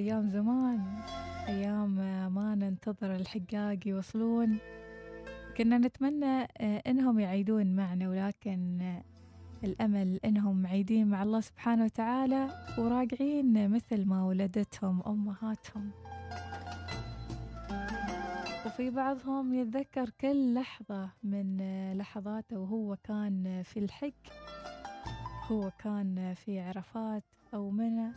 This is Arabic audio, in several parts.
أيام زمان أيام ما ننتظر الحقاق يوصلون. كنا نتمنى آه، إنهم يعيدون معنا ولكن آه، الأمل إنهم معيدين مع الله سبحانه وتعالى وراجعين مثل ما ولدتهم أمهاتهم. وفي بعضهم يتذكر كل لحظة من آه، لحظاته وهو كان في الحج هو كان في عرفات أو منى.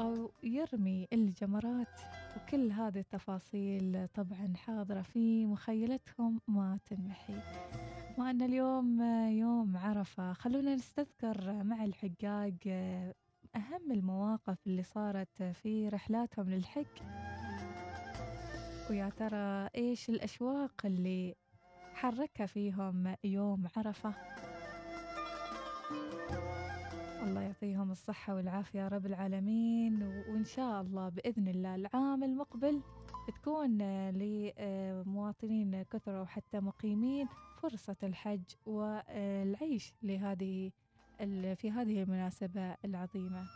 أو يرمي الجمرات. وكل هذه التفاصيل طبعا حاضرة في مخيلتهم ما تنمحي. ما أن اليوم يوم عرفة. خلونا نستذكر مع الحقاق أهم المواقف اللي صارت في رحلاتهم للحج ويا ترى إيش الأشواق اللي حركها فيهم يوم عرفة؟ الله يعطيهم الصحة والعافية رب العالمين. وإن شاء الله بإذن الله العام المقبل تكون لمواطنين كثرة وحتى مقيمين فرصة الحج والعيش لهذه في هذه المناسبة العظيمة.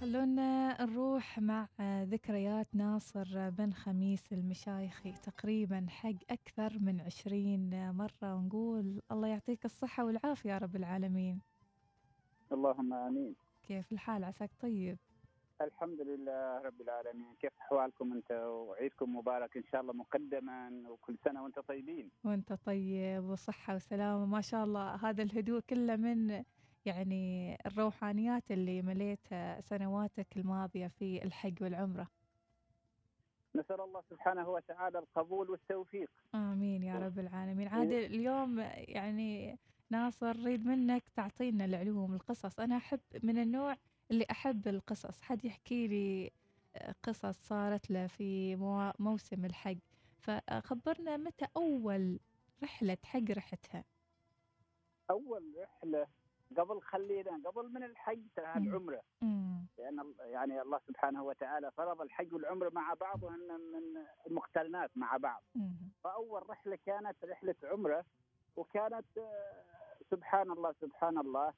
خلونا نروح مع ذكريات ناصر بن خميس المشايخي تقريبا حق أكثر من عشرين مرة ونقول الله يعطيك الصحة والعافية يا رب العالمين. اللهم آمين. كيف الحال عساك؟ طيب. الحمد لله رب العالمين. كيف أحوالكم أنت؟ وعيدكم مبارك إن شاء الله مقدما وكل سنة وأنت طيبين. وأنت طيب وصحة وسلامة ما شاء الله. هذا الهدوء كله من يعني الروحانيات اللي مليت سنواتك الماضية في الحج والعمرة. نسأل الله سبحانه وتعالى القبول والتوفيق. آمين يا رب العالمين. عاد اليوم يعني ناصر نريد منك تعطينا العلوم القصص. أنا أحب من النوع اللي أحب القصص. حد يحكي لي قصص صارت له في موسم الحج فخبرنا متى أول رحلة حج رحتها؟ أول رحلة قبل خلينا قبل من الحج تاع العمرة. لأن يعني الله سبحانه وتعالى فرض الحج والعمرة مع بعض وهن من المقترنات مع بعض. فأول رحلة كانت رحلة عمرة وكانت آه، سبحان الله سبحان الله.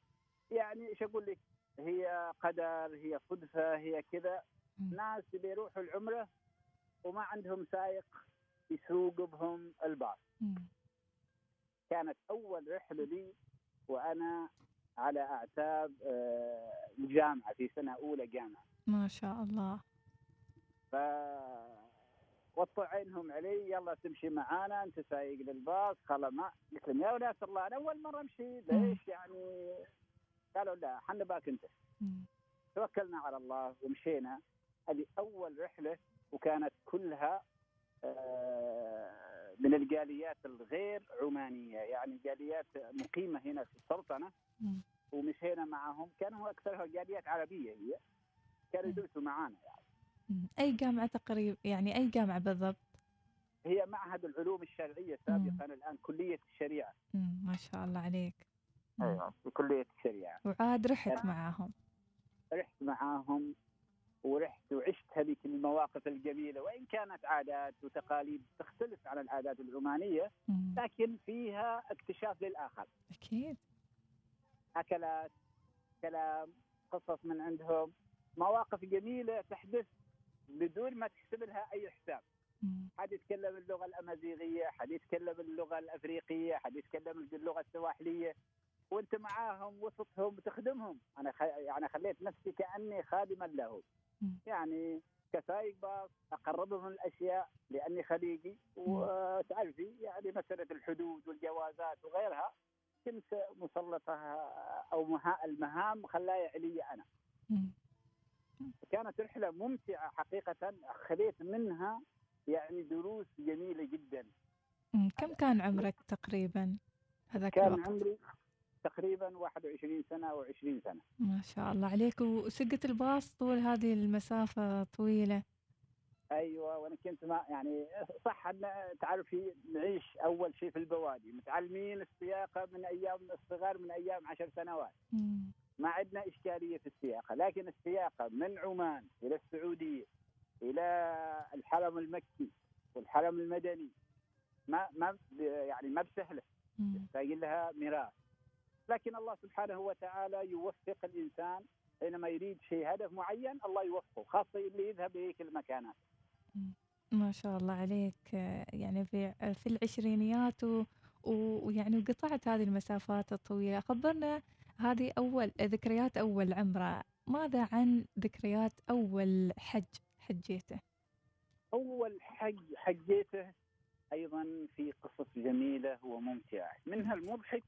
يعني إيش أقول لك؟ هي قدر هي صدفة هي كذا. ناس بيروحوا العمرة وما عندهم سائق يسوق بهم الباص. كانت أول رحلة لي وأنا على أعتاب آه، الجامعة في سنة أولى جامعة. ما شاء الله. ف وطوا عينهم علي يلا تمشي معانا أنت سايق للباص خلا ما. قلت لهم يا ولاد الله أنا أول مرة أمشي ليش يعني؟ قالوا لا حنا باك أنت. توكلنا على الله ومشينا. هذه أول رحلة وكانت كلها آه، من الجاليات الغير عمانيه يعني جاليات مقيمة هنا في السلطنة. ومشينا معهم كانوا اكثرها جاليات عربية هي. كانوا يدرسوا معانا يعني. أي جامعة تقريبا يعني أي جامعة بالضبط؟ هي معهد العلوم الشرعية سابقا الآن كلية الشريعة. ما شاء الله عليك. أيوه في كلية الشريعة. وعاد رحت معاهم. رحت معاهم ورحت وعشت هذيك المواقف الجميلة. وإن كانت عادات وتقاليد تختلف عن العادات العمانية لكن فيها اكتشاف للآخر. أكيد. أكلات كلام قصص من عندهم مواقف جميلة تحدث بدون ما تحسب لها أي حساب. حد يتكلم اللغة الأمازيغية حد يتكلم اللغة الأفريقية حد يتكلم اللغة السواحلية. وأنت معاهم وسطهم تخدمهم. أنا خ... يعني خليت نفسي كأني خادما له يعني كسايق باص أقربهم من الأشياء لأني خليجي. وتعرفي يعني مسألة الحدود والجوازات وغيرها. كنت مسلطة أو المهام خلاها علي أنا. كانت رحلة ممتعة حقيقة خذيت منها يعني دروس جميلة جدا. كم كان عمرك تقريبا هذاك كان الوقت؟ عمري تقريبا 21 سنة أو 20 سنة ما شاء الله عليك وسقت الباص طول هذه المسافة طويلة أيوه وأنا كنت ما يعني صح أن تعرفي نعيش أول شيء في البوادي. متعلمين السياقة من أيام الصغار من أيام عشر سنوات. مم. ما عندنا إشكالية في السياقة لكن السياقة من عمان إلى السعودية إلى الحرم المكي والحرم المدني ما ما يعني ما بسهلة. تلاقي لها ميراث. لكن الله سبحانه وتعالى يوفق الإنسان حينما يريد شيء هدف معين الله يوفقه خاصة اللي يذهب لهيك المكانات. ما شاء الله عليك يعني في في العشرينيات ويعني وقطعت هذه المسافات الطويلة. خبرنا هذه أول ذكريات أول عمرة. ماذا عن ذكريات أول حج حجيته؟ أول حج حجيته أيضا في قصص جميلة وممتعة. منها المضحك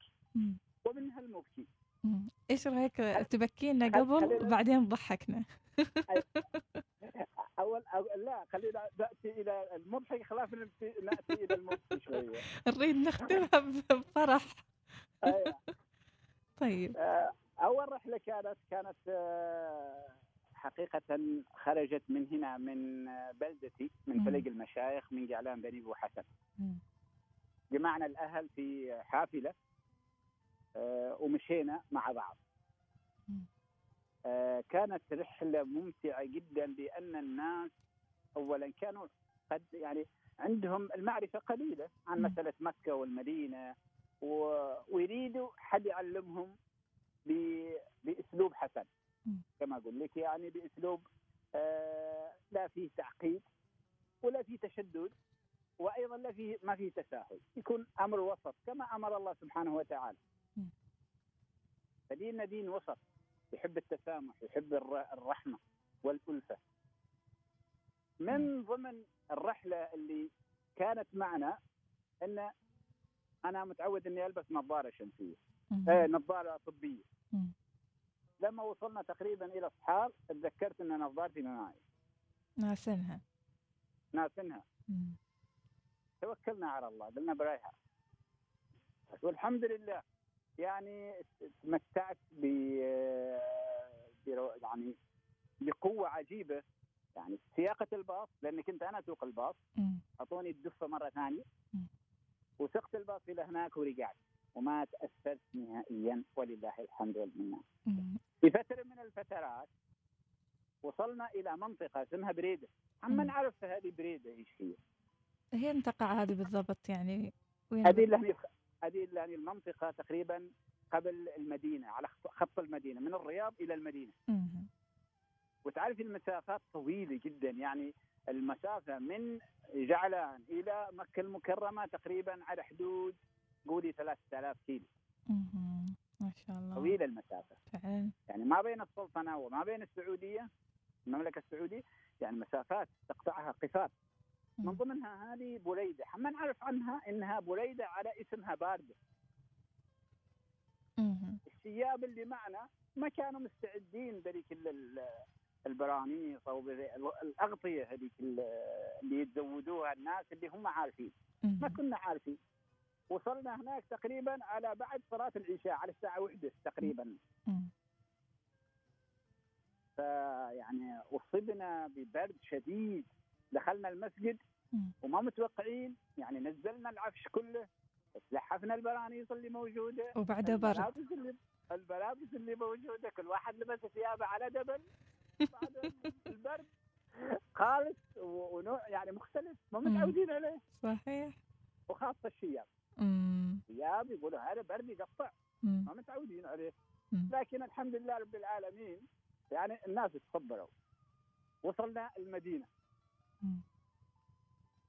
ومنها المبكي. إيش رأيك تبكينا قبل وبعدين تضحكنا اول لا خلينا نأتي إلى المضحك خلاف ناتي إلى المبكي شوية. نريد نختمها بفرح. أيوة. طيب. أول رحلة كانت كانت حقيقة خرجت من هنا من بلدتي من فلق المشايخ من جعلان بني ابو حسن. جمعنا الأهل في حافلة. آه، ومشينا مع بعض. آه، كانت رحلة ممتعة جدا لأن الناس اولا كانوا قد يعني عندهم المعرفة قليلة عن مسألة مكة والمدينة ويريدوا حد يعلمهم بأسلوب حسن. كما أقول لك يعني بأسلوب آه لا فيه تعقيد ولا فيه تشدد وأيضا لا فيه ما فيه تساهل. يكون أمر وسط كما أمر الله سبحانه وتعالى. فديننا دين وسط. يحب التسامح يحب الرحمة والألفة. من ضمن الرحلة اللي كانت معنا أن أنا متعود إني ألبس نظارة شمسية. آه نظارة طبية. لما وصلنا تقريبا إلى الصحار تذكرت إن نظارتي معي. ناسنها ناسنها توكلنا على الله قلنا برايها. والحمد لله يعني تمتعت ب يعني بقوة عجيبة. يعني سياقة الباص لأن كنت أنا أسوق الباص. أعطوني الدفة مرة ثانية. وسقت الباص إلى هناك ورجعت. وما تأثرت نهائيا ولله الحمد والمنه. في فترة من الفترات وصلنا إلى منطقة اسمها بريدة، عما نعرف هذه بريدة إيش هي؟ هي تقع هذه بالضبط يعني؟ وين؟ هذه اللي هذه يعني المنطقة تقريبا قبل المدينة على خط المدينة من الرياض إلى المدينة. وتعرف المسافات طويلة جدا يعني المسافة من جعلان إلى مكة المكرمة تقريبا على حدود قولي 3000 كيلو. ما شاء الله. طويلة المسافة. فعلا. يعني ما بين السلطنة وما بين السعودية المملكة السعودية يعني مسافات تقطعها قفار من ضمنها هذه بوليده ما نعرف عنها إنها بوليده على اسمها باردة. الشياب اللي معنا ما كانوا مستعدين بذيك البرانيس أو الأغطية هذيك اللي يتزودوها الناس اللي هم عارفين. ما كنا عارفين. وصلنا هناك تقريبا على بعد صلاة العشاء على الساعة واحدة تقريبا. فيعني اصبنا ببرد شديد. دخلنا المسجد وما متوقعين يعني نزلنا العفش كله لحفنا البرانيس اللي موجودة. وبعدها برد. الملابس اللي الملابس اللي موجودة كل واحد لبس ثيابه على دبل. بعد البرد خالص ونوع يعني مختلف ما متعودين عليه. صحيح. وخاصة الشياب. شياب يقولوا هذا برد يقطع. ما متعودين عليه. لكن الحمد لله رب العالمين يعني الناس تصبروا وصلنا المدينة.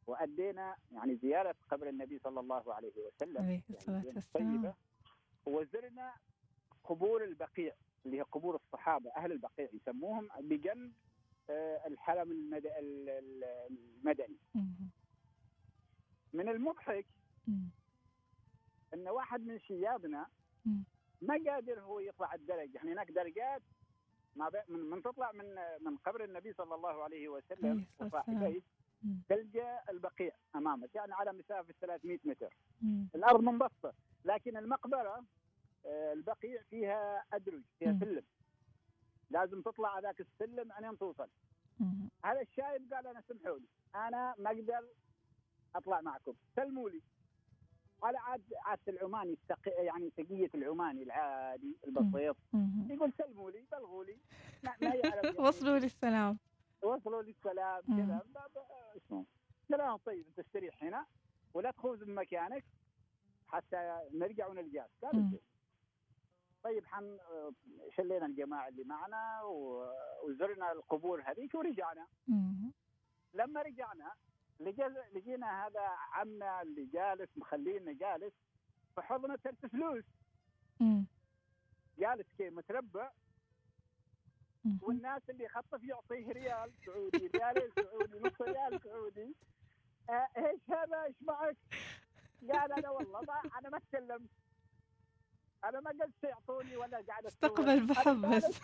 وأدينا يعني زيارة قبر النبي صلى الله عليه وسلم. عليه الصلاة يعني والسلام. وزرنا قبور البقيع اللي هي قبور الصحابة أهل البقيع يسموهم بجنب آه، الحرم المدني. من المضحك إن واحد من شيابنا ما قادر هو يطلع الدرج. يعني هناك درجات ما من, من تطلع من من قبر النبي صلى الله عليه وسلم وصاحبيه تلقى البقيع أمامك يعني على مسافة 300 متر. الأرض منبسطة لكن المقبرة آه، البقيع فيها أدرج فيها سلم. لازم تطلع هذاك السلم عشان توصل. هذا الشايب قال أنا سمحوا لي أنا ما أقدر أطلع معكم. سلموا لي. على عاد عادة العماني التقي يعني تقية العماني العادي البسيط. يقول سلموا لي بلغوا لي. ما, ما يعرف يعني. وصلوا لي السلام وصلوا لي السلام كذا. اسمه لا طيب انت استريح هنا ولا تخوز من مكانك حتى نرجع ونلقاك. قال طيب حن شلينا الجماعة اللي معنا وزرنا القبور هذيك ورجعنا. لما رجعنا لقينا هذا عمنا اللي جالس مخلينا جالس في حضنه ترس فلوس جالس كي متربع. والناس اللي يخطف يعطيه ريال سعودي ريال سعودي نص ريال سعودي. آه إيش هذا؟ إيش معك؟ قال أنا والله ما أنا ما تكلمت أنا ما قلت يعطوني ولا قاعد استقبل بحب بس.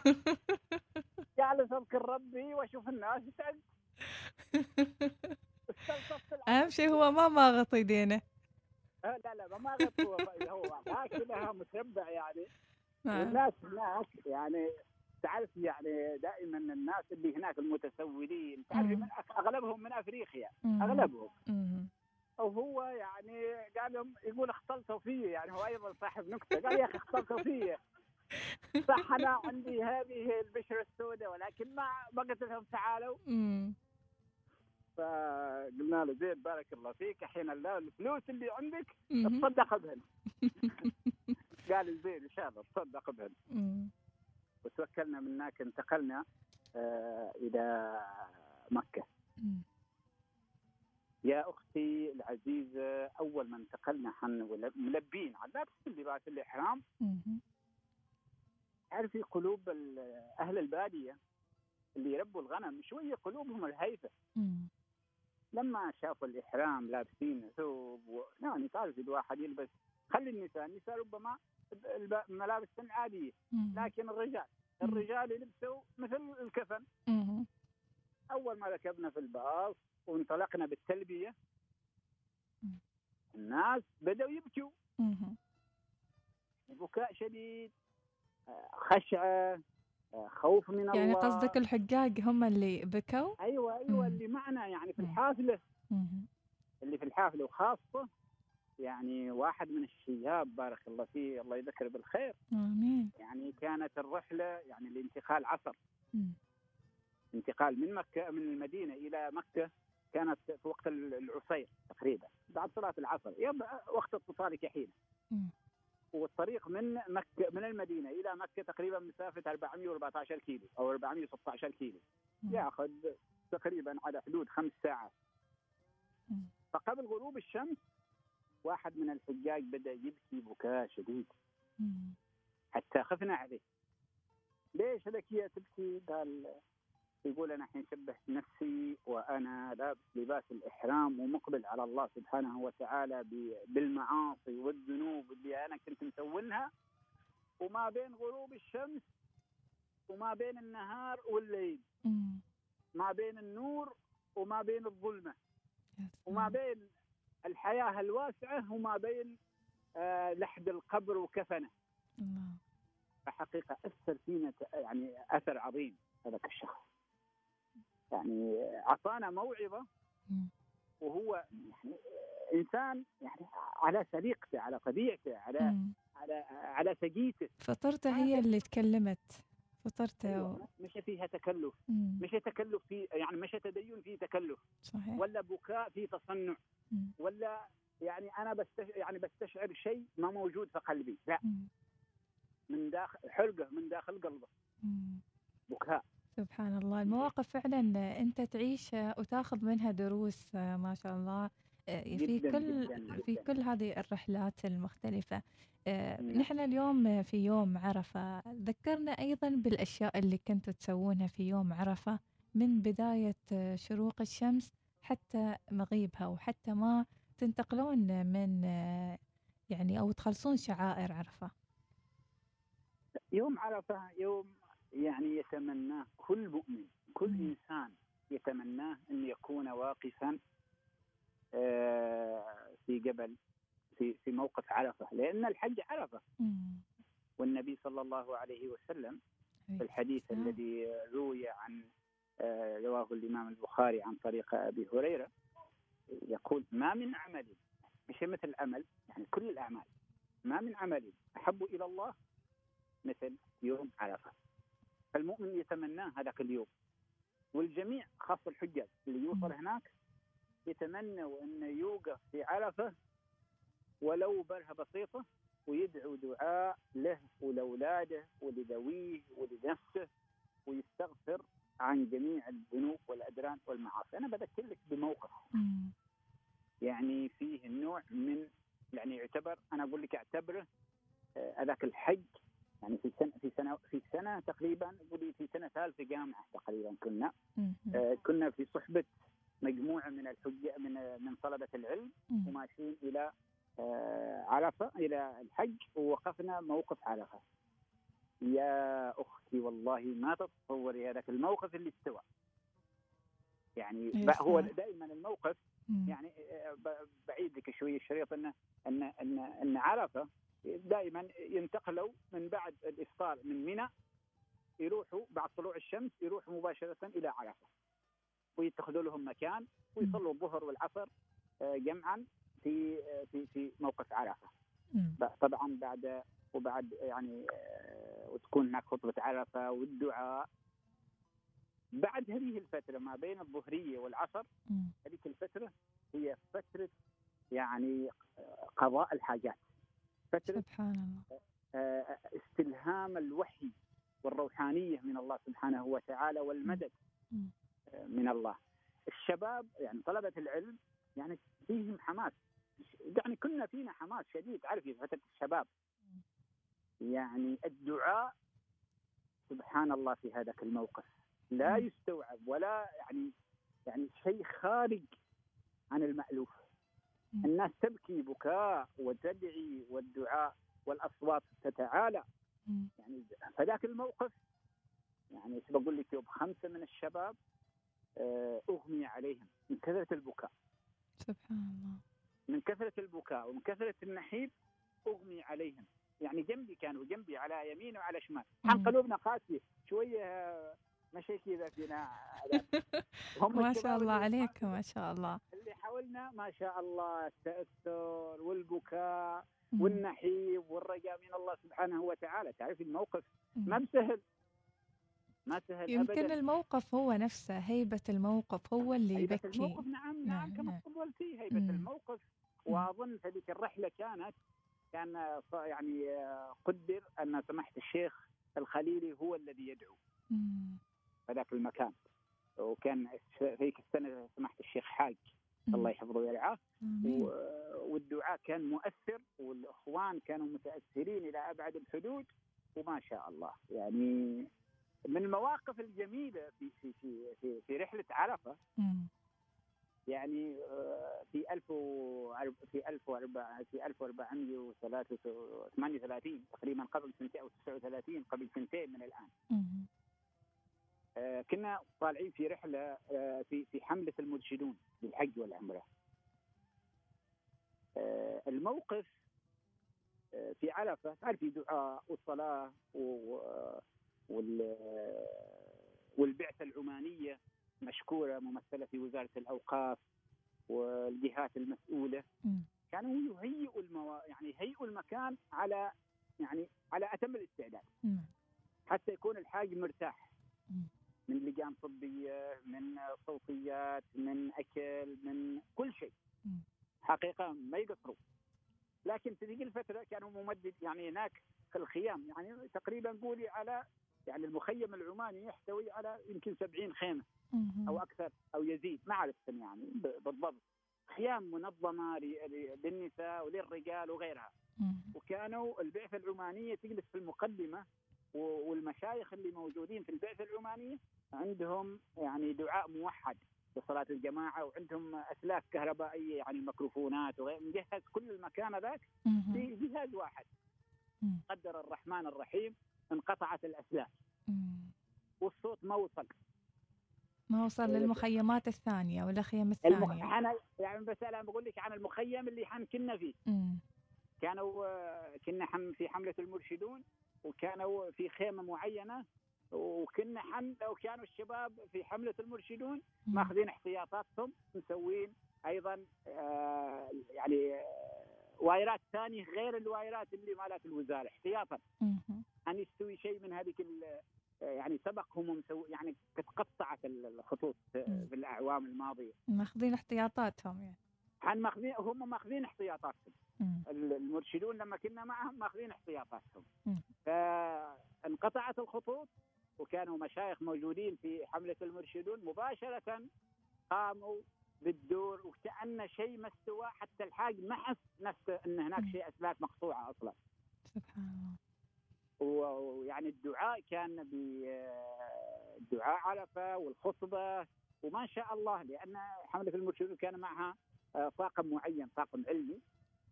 جالس اذكر ربي وأشوف الناس تعد أهم شيء هو ما ماغط يدينه آه لا لا ما ماغط هو هو ماكلها متربع يعني. نعم. والناس هناك يعني تعرف يعني دائما الناس اللي هناك المتسولين تعرف من أغلبهم من أفريقيا أغلبهم. وهو يعني قال لهم يقول اختلطوا فيه يعني هو أيضا صاحب نكتة قال يا أخي اختلطوا فيه صح أنا عندي هذه البشرة السوداء ولكن ما ما قلت لهم تعالوا. فقلنا له زين بارك الله فيك الحين الفلوس اللي عندك تصدق بهن. قال زين إن شاء الله تصدق بهن. وتوكلنا من هناك انتقلنا آه إلى مكة. يا أختي العزيزة أول ما انتقلنا حن ملبين على لابس لباس الإحرام. تعرفي قلوب أهل البادية اللي يربوا الغنم شوية قلوبهم الهيفة. لما شافوا الإحرام لابسين ثوب و... يعني تعرف الواحد يلبس خلي النساء النساء ربما ملابس عادية لكن الرجال الرجال يلبسوا مثل الكفن. أول ما ركبنا في الباص وانطلقنا بالتلبية الناس بدأوا يبكوا. بكاء شديد خشعة خوف من يعني الله. يعني قصدك الحجاج هم اللي بكوا؟ أيوه أيوه اللي معنا يعني في الحافلة. اللي في الحافلة وخاصة يعني واحد من الشياب بارك الله فيه الله يذكره بالخير. آمين. يعني كانت الرحلة يعني الانتقال عصر. انتقال من مكة من المدينة إلى مكة كانت في وقت العصير تقريبا بعد صلاة العصر. وقت اتصالك حين والطريق من مكة من المدينة إلى مكة تقريبا مسافة 414 كيلو أو 416 كيلو. يأخذ تقريبا على حدود خمس ساعات. فقبل غروب الشمس واحد من الحجاج بدأ يبكي بكاء شديد. حتى خفنا عليه. ليش لك يا تبكي؟ قال يقول أنا الحين شبهت نفسي وأنا لابس لباس الإحرام ومقبل على الله سبحانه وتعالى بالمعاصي والذنوب اللي أنا كنت مسوينها وما بين غروب الشمس وما بين النهار والليل. ما بين النور وما بين الظلمة. وما بين الحياة الواسعة وما بين آه لحد القبر وكفنه. فحقيقة أثر فينا يعني أثر عظيم هذاك الشخص. يعني أعطانا موعظة. وهو يعني إنسان يعني على سليقته على طبيعته على مم. على على سجيته فطرته هي اللي تكلمت فطرته أيوة. مش فيها تكلف مم. مش تكلف في يعني مش تدين في تكلف صحيح. ولا بكاء في تصنع مم. ولا يعني أنا بستش يعني بستشعر شيء ما موجود في قلبي لا مم. من داخل حرقة من داخل قلبه بكاء سبحان الله المواقف فعلا أنت تعيش وتأخذ منها دروس ما شاء الله في جداً كل جداً في كل هذه الرحلات المختلفة. نحن اليوم في يوم عرفة. ذكرنا أيضا بالأشياء اللي كنتوا تسوونها في يوم عرفة من بداية شروق الشمس حتى مغيبها وحتى ما تنتقلون من يعني أو تخلصون شعائر عرفة. يوم عرفة يوم يعني يتمناه كل مؤمن كل إنسان يتمناه أن يكون واقفا آه، في جبل في في موقف عرفة لأن الحج عرفة. والنبي صلى الله عليه وسلم في الحديث الذي روي عن آه، رواه الإمام البخاري عن طريق أبي هريرة يقول ما من عمل مش مثل العمل يعني كل الأعمال ما من عمل أحب إلى الله مثل يوم عرفة. فالمؤمن يتمناه هذاك اليوم والجميع خاصة الحجاج اللي يوصل هناك يتمنوا انه يوقف في عرفة ولو برهة بسيطة ويدعو دعاء له ولأولاده ولذويه ولنفسه ويستغفر عن جميع الذنوب والأدران والمعاصي. أنا بذكر لك بموقف. يعني فيه نوع من يعني يعتبر أنا أقول لك أعتبره آه، هذاك الحج. يعني في سنة في سنة في سنة تقريبا قولي في سنة ثالثة جامعة تقريبا كنا. آه كنا في صحبة مجموعة من الحجاء من من طلبة العلم وماشيين إلى آه عرفة إلى الحج ووقفنا موقف عرفة. يا أختي والله ما تتصوري هذاك الموقف اللي استوى. يعني هو دائما الموقف يعني آه، بعيد لك شوية الشريط انه ان ان إن عرفة دائما ينتقلوا من بعد الإفطار من منى يروحوا بعد طلوع الشمس يروحوا مباشرة إلى عرفة. ويتخذوا لهم مكان ويصلوا الظهر والعصر آه، جمعا في آه، في في موقف عرفة. طبعا بعد وبعد يعني آه، وتكون هناك خطبة عرفة والدعاء. بعد هذه الفترة ما بين الظهرية والعصر هذيك الفترة هي فترة يعني قضاء الحاجات. فترة سبحان الله. استلهام الوحي والروحانية من الله سبحانه وتعالى والمدد. من الله. الشباب يعني طلبة العلم يعني فيهم حماس. يعني كنا فينا حماس شديد. تعرفي في فترة الشباب؟ يعني الدعاء سبحان الله في هذاك الموقف. لا يستوعب ولا يعني يعني شيء خارج عن المألوف. الناس تبكي بكاء وتدعي والدعاء والأصوات تتعالى. يعني فذاك الموقف يعني إيش بقول لك يوم خمسة من الشباب آه، أغمي عليهم. من كثرة البكاء. سبحان الله. من كثرة البكاء ومن كثرة النحيب أغمي عليهم. يعني جنبي كانوا جنبي على يمين وعلى شمال. عن قلوبنا قاسية. شوية مشي كذا فينا. ما شاء الله عليكم ما شاء الله. اللي حولنا ما شاء الله التأثر والبكاء والنحيب والرجاء من الله سبحانه وتعالى. تعرف الموقف؟ ما بسهل. ما سهل يمكن أبداً. الموقف هو نفسه هيبة الموقف هو اللي هيبة يبكي الموقف نعم نعم, نعم كما نعم. تفضلتي هيبة مم. الموقف وأظن هذيك الرحلة كانت كان يعني قدر أن سماحة الشيخ الخليلي هو الذي يدعو مم. هذاك المكان وكان هيك السنة سماحة الشيخ حاج الله يحفظه ويرعاه والدعاء كان مؤثر والإخوان كانوا متأثرين إلى أبعد الحدود وما شاء الله يعني من المواقف الجميلة في في في في, في رحلة عرفة. يعني آه، في 1000 في 1400 في 1438 تقريبا قبل سنتين أو 39 قبل سنتين من الآن. آه، كنا طالعين في رحلة آه، في في حملة المرشدون للحج والعمرة. الموقف في عرفة تعرفي دعاء والصلاة والبعثة العمانية مشكورة ممثلة في وزارة الأوقاف والجهات المسؤولة. كانوا يهيئوا المو... يعني يهيئوا المكان على يعني على أتم الاستعداد. حتى يكون الحاج مرتاح. من لجان طبية من صوتيات من أكل من كل شيء. حقيقة ما يقصروا. لكن في ذيك الفترة كانوا ممدد يعني هناك في الخيام يعني تقريبا قولي على يعني المخيم العماني يحتوي على يمكن 70 خيمة أو أكثر أو يزيد ما أعرف يعني بالضبط. خيام منظمة للنساء وللرجال وغيرها. وكانوا البعثة العمانية تجلس في المقدمة والمشايخ اللي موجودين في البعثة العمانية عندهم يعني دعاء موحد لصلاة الجماعة وعندهم أسلاك كهربائية يعني الميكروفونات وغير مجهز كل المكان ذاك في جهاز واحد. قدر الرحمن الرحيم انقطعت الأسلاك. والصوت ما وصل. ما وصل للمخيمات الثانية ولا الخيم الثانية. أنا يعني بس أنا بقول لك عن المخيم اللي حن كنا فيه. مم. كانوا كنا في حملة المرشدون وكانوا في خيمة معينة وكنا حن لو كانوا الشباب في حملة المرشدون ماخذين احتياطاتهم مسوين أيضا آه يعني آه وايرات ثانية غير الوايرات اللي مالت الوزارة احتياطا. أن يستوي شيء من هذيك يعني سبقهم ومسوي يعني تقطعت الخطوط في الأعوام الماضية. ماخذين احتياطاتهم يعني. ماخذين هم ماخذين احتياطاتهم. المرشدون لما كنا معهم ماخذين احتياطاتهم. فانقطعت الخطوط وكانوا مشايخ موجودين في حملة المرشدون مباشرة قاموا بالدور وكأن شيء ما استوى حتى الحاج ما حس نفسه إن هناك شيء أسلاك مقطوعة أصلا. سبحان الله. ويعني الدعاء كان بدعاء عرفة والخطبة وما شاء الله لأن حملة المرشدون كان معها آه، طاقم معين طاقم علمي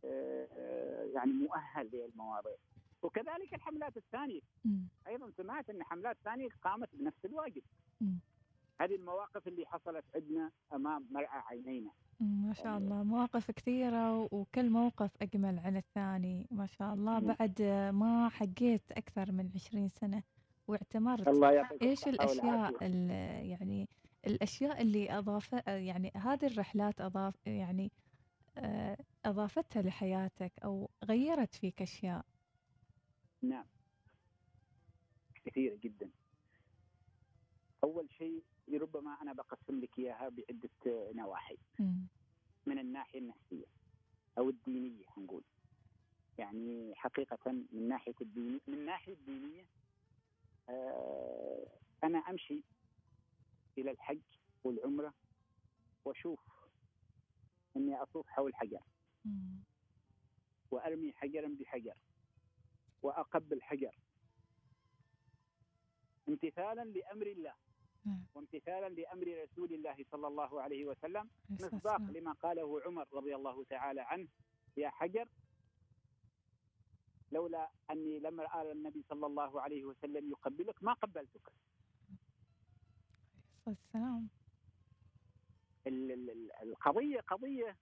آه، آه، يعني مؤهل للمواضيع. وكذلك الحملات الثانية. أيضا سمعت إن حملات ثانية قامت بنفس الواجب. هذه المواقف اللي حصلت عندنا أمام مرأى عينينا. ما شاء يعني الله. مواقف كثيرة وكل موقف أجمل عن الثاني ما شاء الله. بعد ما حقيت أكثر من عشرين سنة واعتمرت الله إيش الأشياء يعني الأشياء اللي أضاف يعني هذه الرحلات أضاف يعني آه، أضافتها لحياتك أو غيرت فيك أشياء؟ نعم. كثيرة جدا. أول شيء ربما أنا بقسم لك إياها بعدة نواحي. من الناحية النفسية أو الدينية نقول يعني حقيقة من ناحية الدين من ناحية الدينية آه أنا أمشي إلى الحج والعمرة وأشوف إني أطوف حول حجر. وأرمي حجرا بحجر. وأقبل حجر. امتثالا لأمر الله. وامتثالا لأمر رسول الله صلى الله عليه وسلم مصداق لما قاله عمر رضي الله تعالى عنه يا حجر. لولا أني لم ارى النبي صلى الله عليه وسلم يقبلك ما قبلتك. السلام. القضية قضية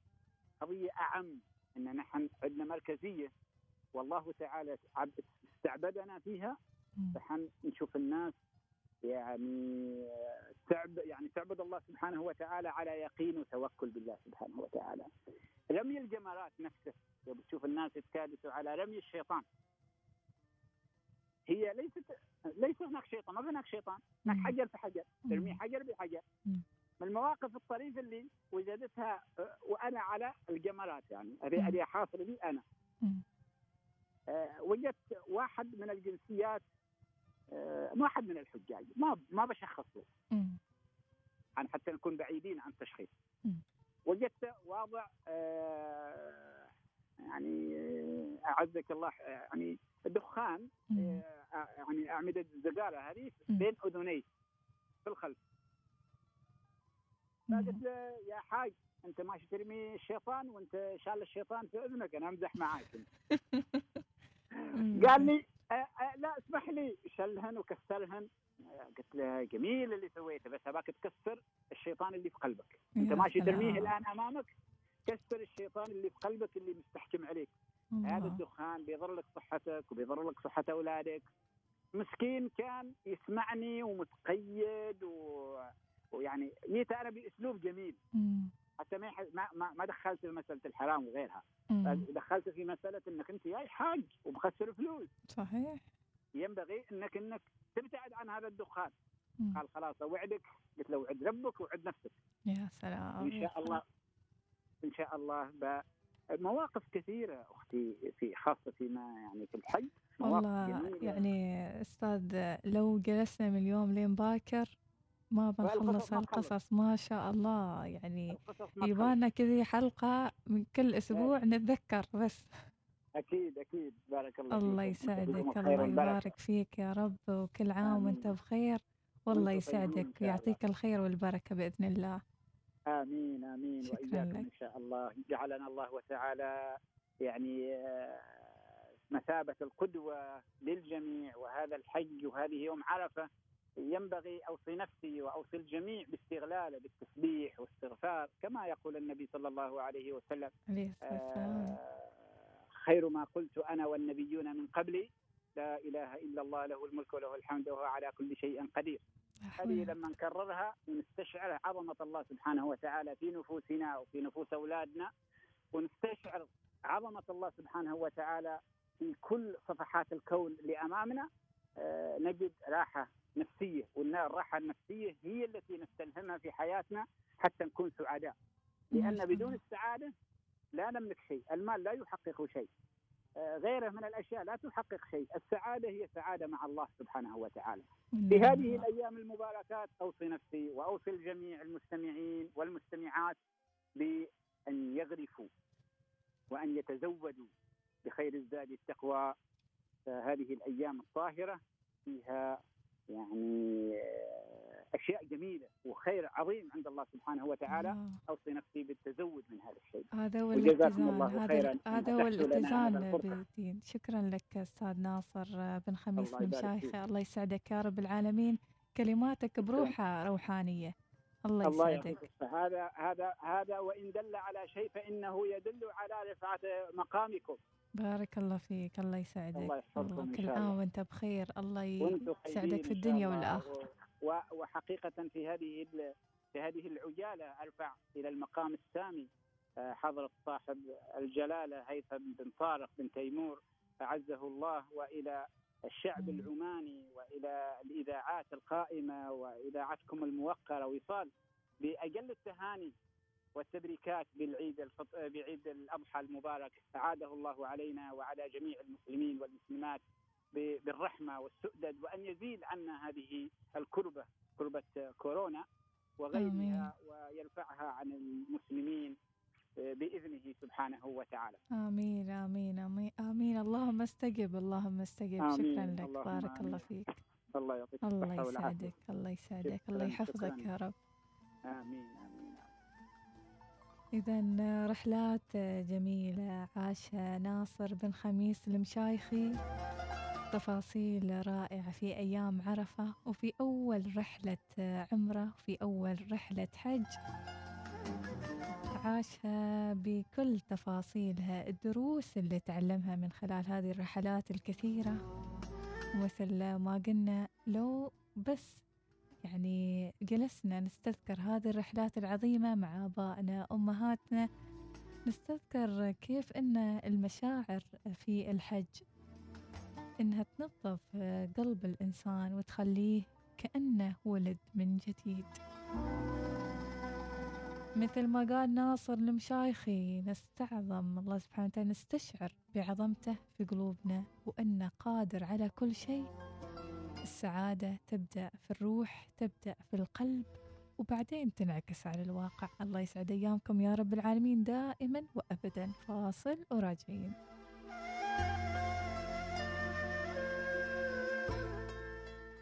قضية أعم إن نحن عندنا مركزية. والله تعالى استعبدنا فيها فحن نشوف الناس يعني تعب يعني تعبد الله سبحانه وتعالى على يقين وتوكل بالله سبحانه وتعالى. رمي الجمرات نفسه. بتشوف الناس يتكادسوا على رمي الشيطان. هي ليست ليس هناك شيطان ما في هناك شيطان. هناك حجر في حجر. ترمي حجر بحجر. من المواقف الطريفة اللي وجدتها وأنا على الجمرات يعني. هذه حاصله لي أنا. أه وجدت واحد من الجنسيات آه، ما حد من الحجاج. ما ما بشخص له عن حتى نكون بعيدين عن التشخيص وجدت واضع آه، يعني آه، أعزك الله يعني دخان يعني أعمدة الزقارة هذه بين اذنيه في الخلف. فقلت له يا حاج أنت ماشي ترمي الشيطان وأنت شال الشيطان في أذنك أنا أمزح معاك. قال لي أه أه لا اسمح لي. شلهن وكسرهن. قلت له جميل اللي سويته بس أباك تكسر الشيطان اللي في قلبك. أنت ماشي ترميه الآن أمامك؟ كسر الشيطان اللي في قلبك اللي مستحكم عليك. هذا الدخان بيضر لك صحتك وبيضر لك صحة أولادك. مسكين كان يسمعني ومتقيد و... ويعني جيت أنا بأسلوب جميل. حتى ما ما ما دخلت في مسألة الحرام وغيرها. دخلت في مسألة إنك أنت جاي حاج ومخسر فلوس. صحيح. ينبغي إنك إنك تبتعد عن هذا الدخان. مم. قال خلاص أوعدك. قلت له وعد ربك وعد نفسك. يا سلام. إن شاء الله إن شاء الله مواقف كثيرة أختي في خاصة فيما يعني في الحج. والله يعني أستاذ لو جلسنا من اليوم لين باكر ما بنخلص القصص ما شاء الله. يعني يبانا كذي حلقة من كل أسبوع نتذكر بس. أكيد أكيد. بارك الله الله يسعدك الله يبارك فيك يا رب وكل عام وأنت بخير. والله يسعدك ويعطيك الخير والبركة بإذن الله. آمين آمين. وإياكم إن شاء الله. جعلنا الله وتعالى يعني آه، مثابة القدوة للجميع وهذا الحج وهذه يوم عرفة. ينبغي أوصي نفسي وأوصي الجميع باستغلاله بالتسبيح واستغفار كما يقول النبي صلى الله عليه وسلم. آه خير ما قلت أنا والنبيون من قبلي. لا إله إلا الله له الملك وله الحمد وهو على كل شيء قدير. هذه لما نكررها ونستشعر عظمة الله سبحانه وتعالى في نفوسنا وفي نفوس أولادنا ونستشعر عظمة الله سبحانه وتعالى في كل صفحات الكون اللي امامنا آه نجد راحة نفسية والراحه النفسية هي التي نستلهمها في حياتنا حتى نكون سعداء. لأن بدون السعادة لا نملك شيء المال لا يحقق شيء. آه، غيره من الأشياء لا تحقق شيء، السعادة هي سعادة مع الله سبحانه وتعالى. في هذه الأيام المباركات أوصي نفسي وأوصي الجميع المستمعين والمستمعات بأن يغرفوا وأن يتزودوا بخير الزاد التقوى. هذه الأيام الطاهرة فيها يعني أشياء جميلة وخير عظيم عند الله سبحانه وتعالى. آه. أوصي نفسي بالتزود من هذا الشيء. هذا هو الاتزان الله خيرا هذا هو الاتزان بالدين شكرا لك أستاذ ناصر بن خميس المشايخه الله يسعدك يا رب العالمين. كلماتك بروحها روحانية. الله يسعدك. الله هذا هذا هذا وإن دل على شيء فإنه يدل على رفعة مقامكم. بارك الله فيك الله يسعدك. الله يحفظكم كل عام وأنت بخير. الله يسعدك في الدنيا والآخرة. وحقيقة في هذه في هذه العجالة ارفع إلى المقام السامي آه، حضرة صاحب الجلالة هيثم بن طارق بن تيمور أعزه الله وإلى الشعب العماني وإلى الإذاعات القائمة وإذاعتكم الموقرة. وصال بأجل التهاني والتبريكات بالعيد الفط... بعيد الأضحى المبارك أعاده الله علينا وعلى جميع المسلمين والمسلمات بالرحمة والسؤدد وأن يزيل عنا هذه الكربة كربة كورونا وغيرها ويرفعها عن المسلمين بإذنه سبحانه وتعالى. آمين آمين آمين آمين اللهم استجب اللهم استجب شكرا لك بارك آمين. الله فيك. الله يعطيك الله يسعدك الله يسعدك الله يحفظك يا رب. آمين آمين. إذا رحلات جميلة. عاشها ناصر بن خميس المشايخي. تفاصيل رائعة في أيام عرفة وفي أول رحلة عمرة وفي أول رحلة حج. عاشها بكل تفاصيلها الدروس اللي تعلمها من خلال هذه الرحلات الكثيرة. مثل ما قلنا لو بس يعني جلسنا نستذكر هذه الرحلات العظيمة مع آبائنا أمهاتنا. نستذكر كيف أن المشاعر في الحج إنها تنظف قلب الإنسان وتخليه كأنه ولد من جديد. مثل ما قال ناصر المشايخي نستعظم الله سبحانه وتعالى نستشعر بعظمته في قلوبنا وأنه قادر على كل شيء. السعادة تبدأ في الروح تبدأ في القلب وبعدين تنعكس على الواقع. الله يسعد أيامكم يا رب العالمين دائما وأبدا. فاصل وراجعين.